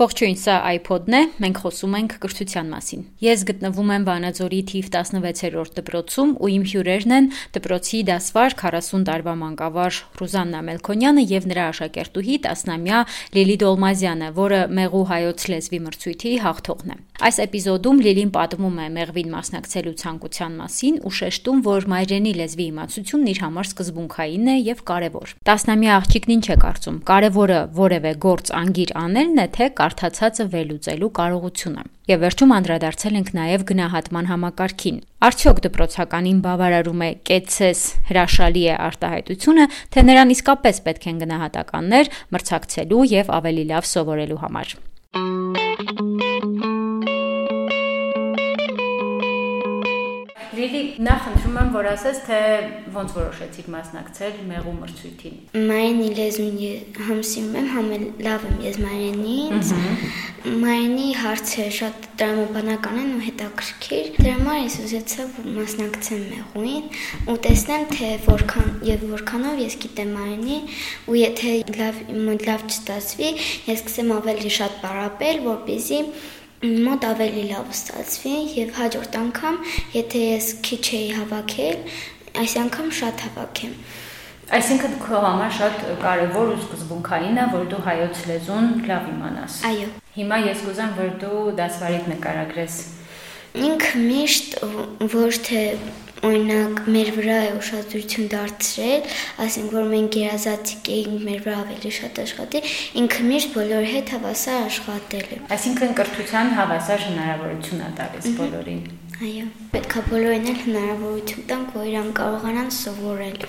Ողջույն, սա iPod-ն է, մենք խոսում ենք կրթության մասին։ Ես գտնվում եմ Վանաձորի թիվ 16-րդ դպրոցում ու իմ հյուրերն են դպրոցի դասվար 40 տարվա մանկավար Ռուզաննա Մելքոնյանը եւ նրա աշակերտուհի 10-ամյա Լիլի Դոլմազյանը, որը Մեղու հայոց լեզվի մրցույթի հաղթողն է։ Այս էպիզոդում Լիլին պատմում է Մեղվին մասնակցելու ցանկության մասին ու շեշտում, որ մայրենի լեզվի իմացությունն իր համար սկզբունքային է եւ կարեւոր։ 10-ամյա աղջիկն ինչ է կարծում։ Կարևորը որևէ գործ անգիր անելն է, թե կարդացածը վերլուծելու կարողությունը։ Եվ վերջում անդրադարձել ենք նաև գնահատման համակարգին։ Արդյոք դպրոցականին բավարարում է կեցես հրաշալի է արտահայտությունը, թե նրան իսկապես պետք են գնահատականներ մրցակցելու եւ ավելի լավ սովորելու համար։ նախ խնդրում եմ, որ ասես, թե ոնց որոշեցիք մասնակցել մեղու մրցույթին։ Մայրենի լեզուն համսիրում եմ, համ էլ լավ եմ ես մայրենից։ Մայրենի հարցերը շատ տրամաբանական են ու հետաքրքիր։ Դրա համար ես ուզեցա մասնակցեմ մեղուին ու տեսնեմ, թե որքան եւ որքանով ես գիտեմ մայրենի ու եթե լավ լավ չստացվի, ես կսեմ ավելի շատ պարապել, որպեսզի մոտ ավելի լավ ստացվի եւ հաջորդ անգամ, եթե ես քիչ էի հավաքել, այս անգամ շատ հավաքեմ։ Այսինքն քո համար շատ կարևոր ու սկզբունքային է, որ դու հայոց լեզուն լավ իմանաս։ Այո։ Հիմա ես կուզեմ, որ դու դասվարիդ նկարագրես։ Ինքը միշտ ոչ թե օրինակ մեր վրա է ուշադրություն դարձրել, ասենք որ մենք երազացիկ էինք մեր վրա ավելի շատ աշխատի, ինքը միշտ բոլորի հետ հավասար աշխատել է։ Այսինքն կրթության հավասար հնարավորություն է տալիս բոլորին։ Այո, պետքա բոլորին էլ հնարավորություն տանք, որ իրան կարողանան սովորել։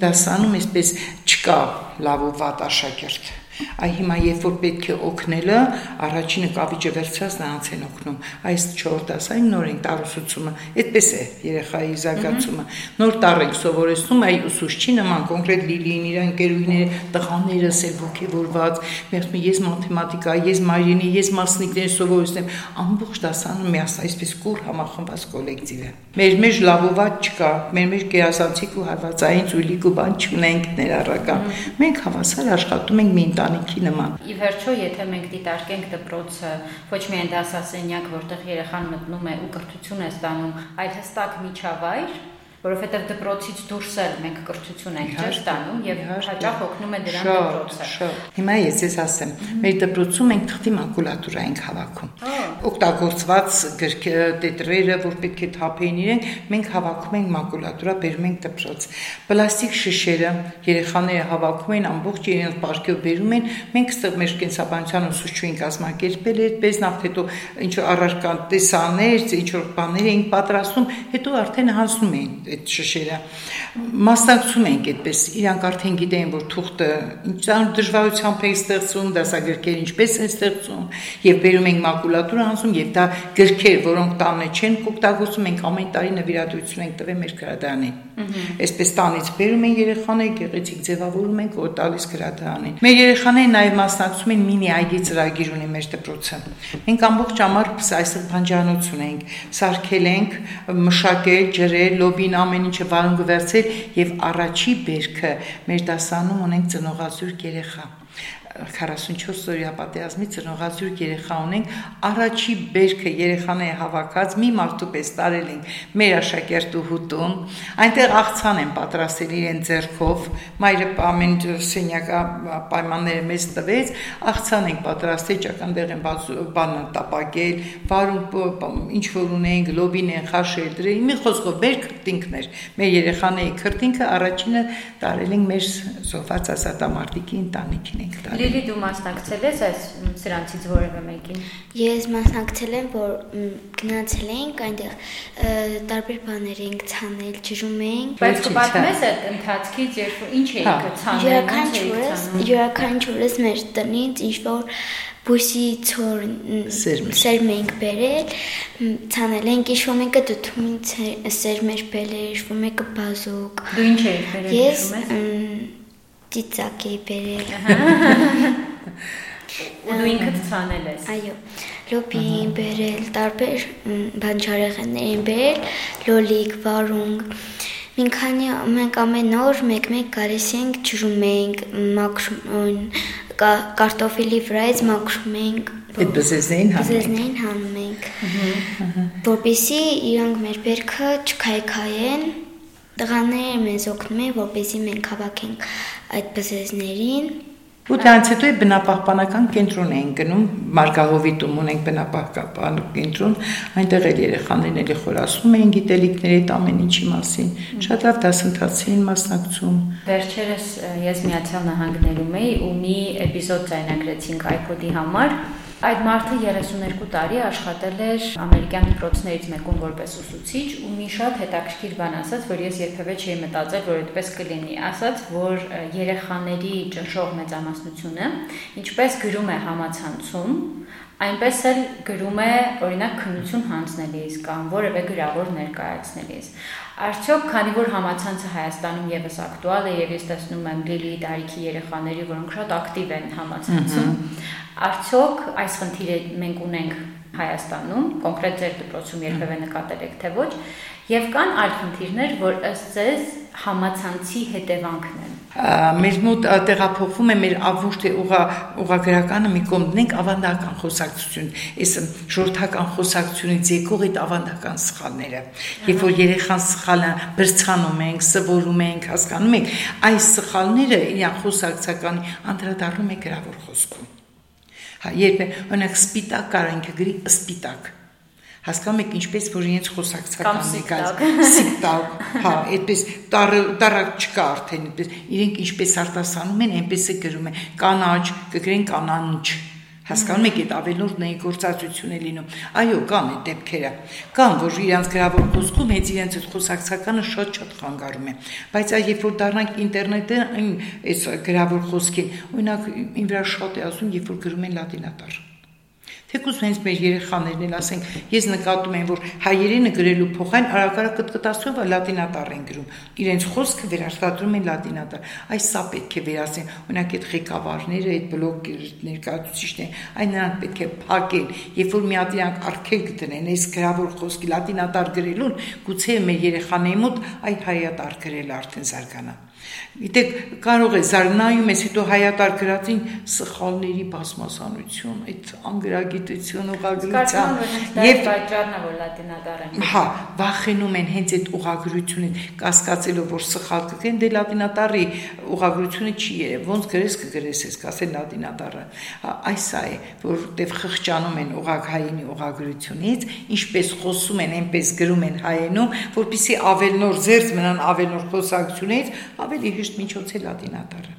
Դասանում այսպես չկա լավ ու վատ աշակերտ Այ հիմա երբ որ պետք է օգնելը, առաջինը կավիճը վերցրած նրանց են օգնում։ Այս 4 դասային նոր են տարուսուցումը, այդպես է երեխայի զարգացումը։ Նոր տար ենք սովորեցնում, այ ուսուցչի նման կոնկրետ Լիլիին իր ընկերուները, տղաներս էլ ողջորված, մեղմ ես մաթեմատիկա, ես մայրենի, ես մասնիկներ սովորեցնեմ, ամբողջ դասանում միասին այսպես կուր համախմբած կոլեկտիվ է։ Մեր մեջ լավովատ չկա, մեր մեջ գերազանցիկ ու հարվածային ծույլիկ ու բան չունենք ներառական։ Մենք հավասար աշխատում ենք մի ընտանիքի նման։ Ի վերջո, եթե մենք դիտարկենք դպրոցը ոչ միայն դասասենյակ, որտեղ երեխան մտնում է ու կրթություն է ստանում, այլ հստակ միջավայր, որովհետև դպրոցից դուրս էլ մենք կրթություն ենք չէ ստանում եւ հաճախ օգնում է դրան դպրոցը։ Հիմա ես ես ասեմ, մեր դպրոցում մենք թղթի մակուլատուրա ենք հավաքում։ Օգտագործված տետրերը, որ պետք է թափեին իրեն, մենք հավաքում ենք մակուլատուրա, բերում ենք դպրոց։ Պլաստիկ շշերը երեխաները հավաքում են ամբողջ իրենց պարկով բերում են, մենք ստեղ մեր կենսաբանության ուսուցչուին կազմակերպել այդպես նախ հետո ինչ որ առարկա տեսաներ, ինչ որ բաներ էին պատրաստում, հետո արդեն հանձնում էին այդ շշերը մասնակցում ենք այդպես իրանք արդեն գիտեն որ թուղթը ինչ դժվարությամբ է ստեղծում դասագրքերը ինչպես են ստեղծում եւ բերում ենք մակուլատուրա անցում եւ դա գրքեր որոնք տանը չեն օգտագործում ենք ամեն տարի նվիրատվություն ենք տվել մեր գրադարանին այսպես տանից բերում են երեխաները գեղեցիկ ձևավորում ենք որ տալիս գրադարանին մեր երեխաները նաեւ մասնակցում են մինի այգի ծրագիր ունի մեր դպրոցը մենք ամբողջ ամառ այսօր բանջարանություն ենք սարքել ենք մշակել ջրել լոբին ամեն ինչը վարունգ վերցել եւ առաջի բերքը մեր դասանում ունենք ծնողազուրկ երեխա 44 օրյա պատերազմի ծնողազուրկ երեխա ունենք, առաջի բերքը երեխաները հավաքած մի մարդու պես տարել ենք մեր աշակերտու հուտում, այնտեղ աղցան են պատրաստել իրեն ձեռքով, մայրը ամեն սենյակա պայմանները մեզ տվեց, աղցան ենք պատրաստել, ճականդեղ են բանը տապակել, վարում ինչ որ ունենք, լոբին են խաշել դրել, մի խոսքով մեր քրտինքներ, մեր երեխաների քրտինքը առաջինը տարել ենք մեր զոհված ազատամարտիկի ընտանիքին ենք տարել Լիլի դու մասնակցել ես այս սրանցից որևէ մեկին։ Ես մասնակցել եմ, որ գնացել ենք այնտեղ տարբեր բաներ ենք ցանել, ջրում ենք։ Բայց կպատմես այդ ընթացքից, երբ ինչ էիք հա, ցանել։ Յուրաքանչյուրս, յուրաքանչյուրս մեր տնից ինչ որ բույսի ծոր սերմ ենք բերել, ցանել ենք, ինչ որ մեկը դդումին սերմ էր բերել, ինչ որ մեկը բազուկ։ Դու ինչ էիր բերել, Ես ծիծակ էի բերել։ Ու դու ինքդ ցանել ես։ Այո։ Լոբին բերել, տարբեր բանջարեղեններ են բերել, լոլիկ, վարունգ։ Մին քանի մենք ամեն օր մեկ-մեկ գալիս ենք ջրում ենք, մաքրում կարտոֆիլի վրայից մաքրում ենք Այդ բզեզներին հանում եք։ բզեզներին հանում ենք որպեսի իրանք մեր բերքը չքայքայեն տղաները մեզ օգնում են որպեսի մենք հավաքենք այդ բզեզներին Ու դրանից հետո է բնապահպանական կենտրոն էին գնում, Մարգահովիտում ունենք բնապահպանական կենտրոն, այնտեղ էլ երեխաներն էլի խորասում էին գիտելիքների այդ ամեն ինչի մասին։ Շատ լավ դասընթացի էին մասնակցում։ Վերջերս ես Միացյալ Նահանգներում էի ու մի էպիզոդ ձայնագրեցինք iPod-ի համար Այդ մարդը 32 տարի աշխատել էր ամերիկյան դպրոցներից մեկում որպես ուսուցիչ ու մի շատ հետաքրքիր բան ասաց, որ ես երբևէ չէի մտածել, որ այդպես կլինի։ Ասաց, որ երեխաների ճնշող մեծամասնությունը ինչպես գրում է համացանցում, այնպես էլ գրում է օրինակ քննություն հանձնելիս կամ որևէ գրավոր ներկայացնելիս։ Արդյոք, քանի որ համացանցը Հայաստանում եւս ակտուալ է եւ ես տեսնում եմ Լիլի տարիքի երեխաների, որոնք շատ ակտիվ են համացանցում, արդյոք այս խնդիրը մենք ունենք Հայաստանում, կոնկրետ ձեր դպրոցում երբևէ նկատել եք թե ոչ, եւ կան այլ խնդիրներ, որ ըստ ձեզ համացանցի հետևանքն են մեր մոտ տեղափոխվում է մեր ոչ թե ուղա ուղագրականը մի կողմ դնենք ավանդական խոսակցություն այս ժողովրդական խոսակցությունից եկող այդ ավանդական սխալները երբ որ երեխան սխալը բրցանում ենք սովորում ենք հասկանում ենք այս սխալները իրան խոսակցականի անդրադառնում է գրավոր խոսքում հա երբ օրինակ սպիտակ կարանքը գրի սպիտակ հասկանում եք ինչպես որ իրենց խոսակցական եկած սիպտալ հա այդպես տարակ չկա արդեն այդպես իրենք ինչպես արտասանում են այնպես է գրում են կանաչ կգրեն կանանչ հասկանում եք այդ ավելորդ ներգործածություն է լինում այո կան այդ դեպքերը կան որ իրանց գրավոր խոսքում հենց իրենց այդ խոսակցականը շատ-շատ խանգարում է բայց այ երբ որ դառնանք ինտերնետը այս գրավոր խոսքին օրինակ ին վրա շատ է ասում երբ որ գրում են լատինատար Թեկուզ հենց մեր երեխաներն էլ ասենք, ես նկատում եմ, որ հայերենը գրելու փոխայն արագարակ կտկտացում որ լատինատար են գրում։ Իրենց խոսքը վերարտադրում են լատինատար։ Այս սա պետք է վերացնեն։ Օրինակ այդ ղեկավարները, այդ բլոգ ներկայացուցիչները, այն նրանք պետք է փակեն, երբ որ մի հատ իրանք արգելք դնեն այս գրավոր խոսքի լատինատար գրելուն, գուցե մեր երեխաների մոտ այ հայատար գրել արդեն զարգանա։ Գիտեք, կարող է զարնայում ես հետո հայատար գրածին սխալների բազմազանություն, այդ անգրագիտություն, ուղագրության եւ պատճառն է որ լատինադար են։ Հա, վախենում են հենց այդ ուղագրությունին, կասկածելով որ սխալ կգեն, դե լատինատարի ուղագրությունը չի երև, ոնց գրես կգրես ես, կասեն լատինատարը։ հա, Այս է, որտեվ խղճանում են ուղագհայինի ուղագրությունից, ինչպես խոսում են, այնպես գրում են հայենում, որpիսի ավելնոր զերծ մնան ավելնոր խոսակցությունից, ավելի հեշտ միջոց է լատինատարը։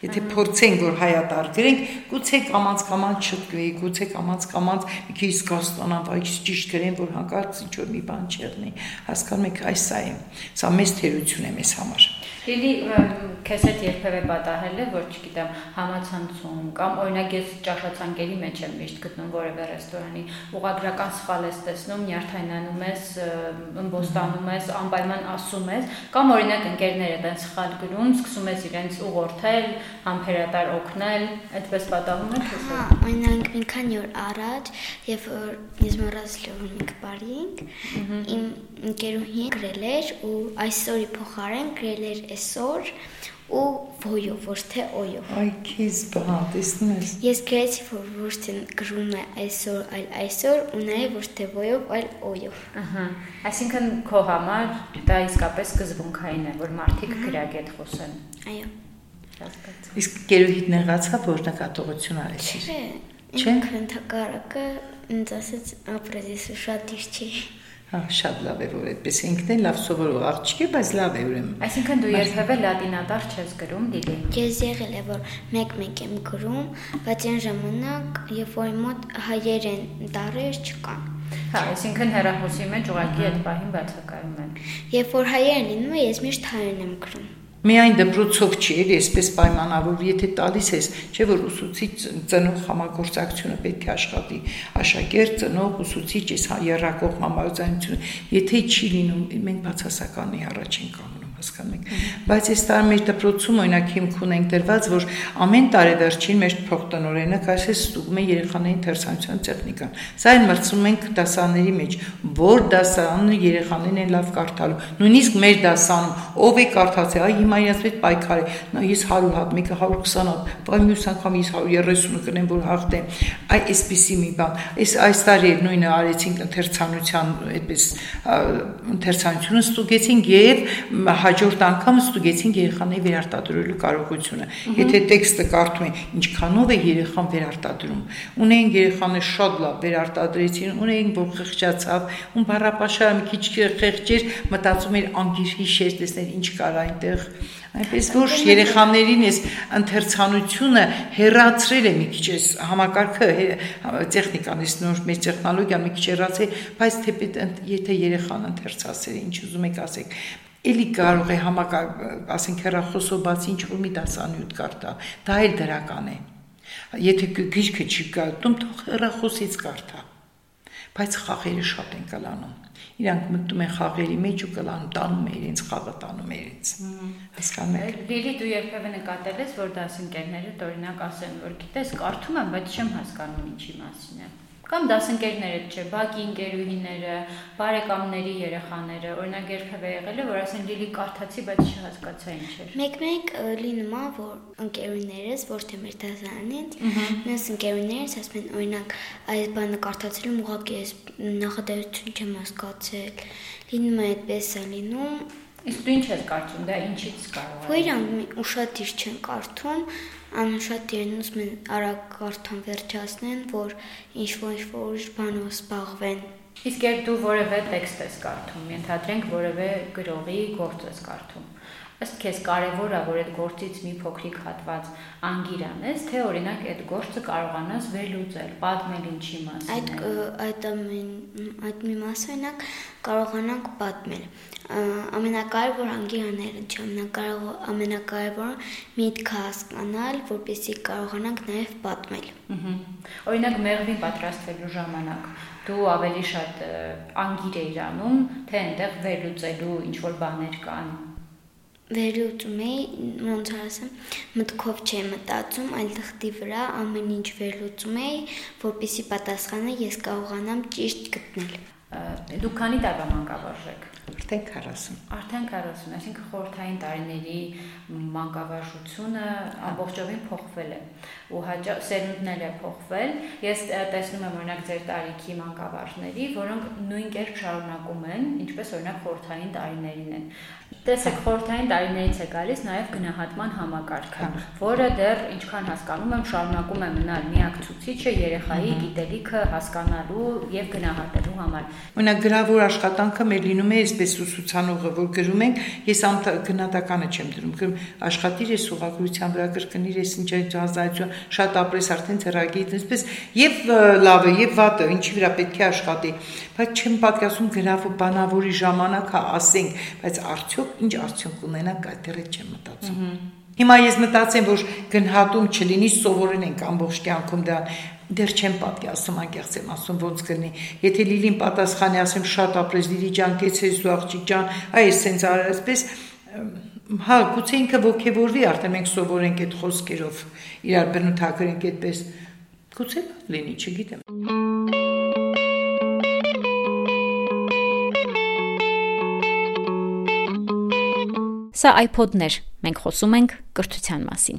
Եթե փորձենք որ հայատար գրենք, գուցե կամած կամած չտկվի, գուցե կամած կամած մի քիչ զգաստանան, բայց ճիշտ գրեն, որ հանկարծ ինչ որ մի բան չեղնի։ Հասկանում եք, այս է։ Սա մեծ թերություն է մեզ համար։ Լիլի քեզ հետ երբևէ պատահել է, որ չգիտեմ, համացանցում կամ օրինակ ես ճաշացանկերի մեջ եմ միշտ գտնում որևէ ռեստորանի ուղագրական սխալ ես տեսնում, նյարդայնանում ես, ըմբոստանում ես, անպայման ասում ես, կամ օրինակ ընկերները տեն սխալ գրում, սկսում ես իրենց ուղղորդել, համբերատար օգնել, այդպես պատահում է քեզ Հա, օրինակ մի քանի օր առաջ, երբ որ եմ մենք բարինք, իմ ընկերուհին գրել էր ու այսօրի փոխարեն գրել էր այսօր ու ոյով, ոչ թե օյով։ Այ քիզ բա, տեսնում ես։ Ես գրեցի, որ ոչ թե գրում է այսօր, այլ այսօր, ու նաև ոչ թե ոյով, այլ օյով։ Ահա։ Այսինքն քո համար դա իսկապես սկզբունքային է, որ մարդիկ գրագետ խոսեն։ Այո։ Իսկ գերուհիդ նեղացա, որ նկատողություն արեցի։ Չէ։ Չէ։ Ինքը ընդհակառակը ինձ ասաց ապրես շատ իր չի։ Հա, շատ լավ է, որ այդպես ինքն էլ լավ սովորող աղջիկ է, բայց լավ է ուրեմն։ Այսինքն դու երբևէ լատինատար չես գրում, Լիլի։ Ես եղել է, որ մեկ-մեկ եմ գրում, բայց այն ժամանակ, երբ որ մոտ հայերեն տառեր չկան։ Հա, այսինքն հերախոսի մեջ ուղղակի այդ պահին բացակայում են։ Երբ որ հայերեն լինում է, ես միշտ հայերեն եմ գրում։ Միայն դպրոցով չի, էլի, այսպես պայմանավոր, եթե տալիս ես, չէ՞ որ ուսուցիչ ծնող համագործակցությունը պետք է աշխատի, աշակերտ ծնող ուսուցիչ այս երրակող համաձայնությունը, եթե չի լինում, մենք բացասականի առաջ ենք կանգնում, հասկանում եք։ Բայց այս տարի մեր դպրոցում օրինակ հիմք ունենք դրված, որ ամեն տարեվերջին մեր փոխտնօրենը քաշես ստուգում է երեխաների ընթերցանության տեխնիկան։ Սա այն մրցում ենք դասաների մեջ, որ դասանը երեխաներին են լավ կարդալու։ Նույնիսկ մեր դասանում ով է կարդացել, այ հիմա իրաց հետ պայքար է։ Նա ես 100 հատ, մեկը 120 հատ, բայց մյուս անգամ ես 130-ը կնեմ, որ հաղթեմ։ Այ այսպեսի մի բան։ Այս այս տարի նույնը արեցինք ընթերցանության այդպես ընթերցանությունը ստուգեցինք եւ հաջորդ անգամ ստուգեցինք երեխաների վերարտադրելու կարողությունը։ Եթե տեքստը կարդում են, ինչքանով է երեխան վերարտադրում։ Ունեն երեխաները շատ լավ վերարտադրեցին, ունեն որ խղճացավ, ում բառապաշարը մի քիչ խեղճեր, մտածում էր անգիր հիշեր, տեսնել ինչ կար այնտեղ այնպես որ երեխաներին էս ընթերցանությունը հերացրել է մի քիչ էս համակարգը տեխնիկան էս նոր մեր տեխնոլոգիան մի քիչ հերացել բայց թեպետ եթե երեխան ընթերցասեր ինչ ուզում եք ասեք Էլի կարող է համակարգ, ասենք հեռախոսով բացի ինչ որ մի դասանյութ կարդա։ Դա էլ դրական է։ Եթե գիրքը չի կարդում, թող հեռախոսից կարդա։ Բայց խաղերը շատ են կլանում իրանք մտնում են խաղերի մեջ ու կլանում տանում է իրենց խաղը տանում է իրենց հասկանում եք Լիլի դու երբևէ նկատել ես որ դասընկերները օրինակ ասեն որ գիտես կարդում եմ բայց չեմ հասկանում ինչի մասին է Կամ դասընկերները, չէ, բակի ընկերուհիները, բարեկամների երեխաները, օրինակ երբևէ եղել է, որ ասեն լիլի կարդացի, բայց չհասկացա ինչ էր։ Մեկ-մեկ լինում է, որ ընկերուներս, ոչ թե մեր դասարանից, մյուս ընկերուներս ասում են, օրինակ, այս բանը կարդացել եմ, ուղղակի ես նախադասություն չեմ հասկացել։ Լինում է այդպես է լինում, Իսկ դու ինչ ես կարծում, դա ինչից կարող է։ Որ իրանք ուշադիր չեն կարդում, անշատ իրեն ուզում են արագ կարդան վերջացնեն, որ ինչ որ ինչ որ ուրիշ բանով զբաղվեն։ Իսկ երբ դու որևէ տեքստ ես կարդում, ենթադրենք որևէ գրողի գործ ես կարդում, ըստ քեզ կարևոր է որ այդ գործից մի փոքրիկ հատված անգիր անես, թե օրինակ այդ գործը կարողանաս վերլուծել, պատմել ինչի մասին։ Այդ այդ ամեն այդ մի մասը օրինակ կարողանանք պատմել ամենակարևոր անգիրաները չէ, ամենակարևոր ամենակարևորը միտքը հասկանալ, որպեսզի կարողանանք նաև պատմել։ Օրինակ մեղվին պատրաստվելու ժամանակ դու ավելի շատ անգիր ես անում, թե այնտեղ վերլուծելու ինչ որ բաներ կան վերլուծում էի, ոնց ասեմ, մտքով չէի մտածում, այլ թղթի վրա ամեն ինչ վերլուծում էի, որպեսզի պատասխանը ես կարողանամ ճիշտ գտնել։ Դուք քանի տարվա մանկավարժ եք։ Արդեն 40։ Արդեն 40, այսինքն խորթային տարիների մանկավարժությունը ամբողջովին փոխվել է ու հաճա սերունդներ է փոխվել։ Ես տեսնում եմ օրինակ ձեր տարիքի մանկավարժների, որոնք նույն կերպ շարունակում են, ինչպես օրինակ խորթային տարիներին են։ Տեսեք, խորթային տարիներից է գալիս նաև գնահատման համակարգը, որը դեռ ինչքան հասկանում եմ, շարունակում է մնալ միակ ցուցիչը երեխայի գիտելիքը հասկանալու եւ գնահատելու համար։ Օրինակ գրավոր աշխատանքը մեր լինում է այսպես ուսուցանողը, որ գրում ենք, ես գնահատականը չեմ դրում, գրում աշխատիր ես ուղղագրության վրա կրկնիր ես ինչ է ճազայություն, շատ ապրես արդեն ծրագիր, այսպես եւ լավը եւ վատը, ինչի վրա պետք է աշխատի, բայց չեմ պատկասում գրավոր բանավորի ժամանակը ասենք, բայց արդյոք ինչ արդյունք ունենա, դեռ չեմ մտածում։ Հիմա ես մտածեմ, որ գնահատում չլինի, սովորենք ամբողջ կյանքում դա դեռ չեմ պատկասում անկեղծ եմ ասում ոնց կլինի եթե լիլին պատասխանի ասեմ շատ ապրես լիլի ջան կեցես ու աղջիկ ջան այ սենց արել այսպես հա գուցե ինքը ողքեվորվի արդեն մենք սովորենք այդ խոսքերով իրար բնութագրենք այդպես գուցե լինի չգիտեմ Սա iPod-ներ։ Մենք խոսում ենք կրթության մասին։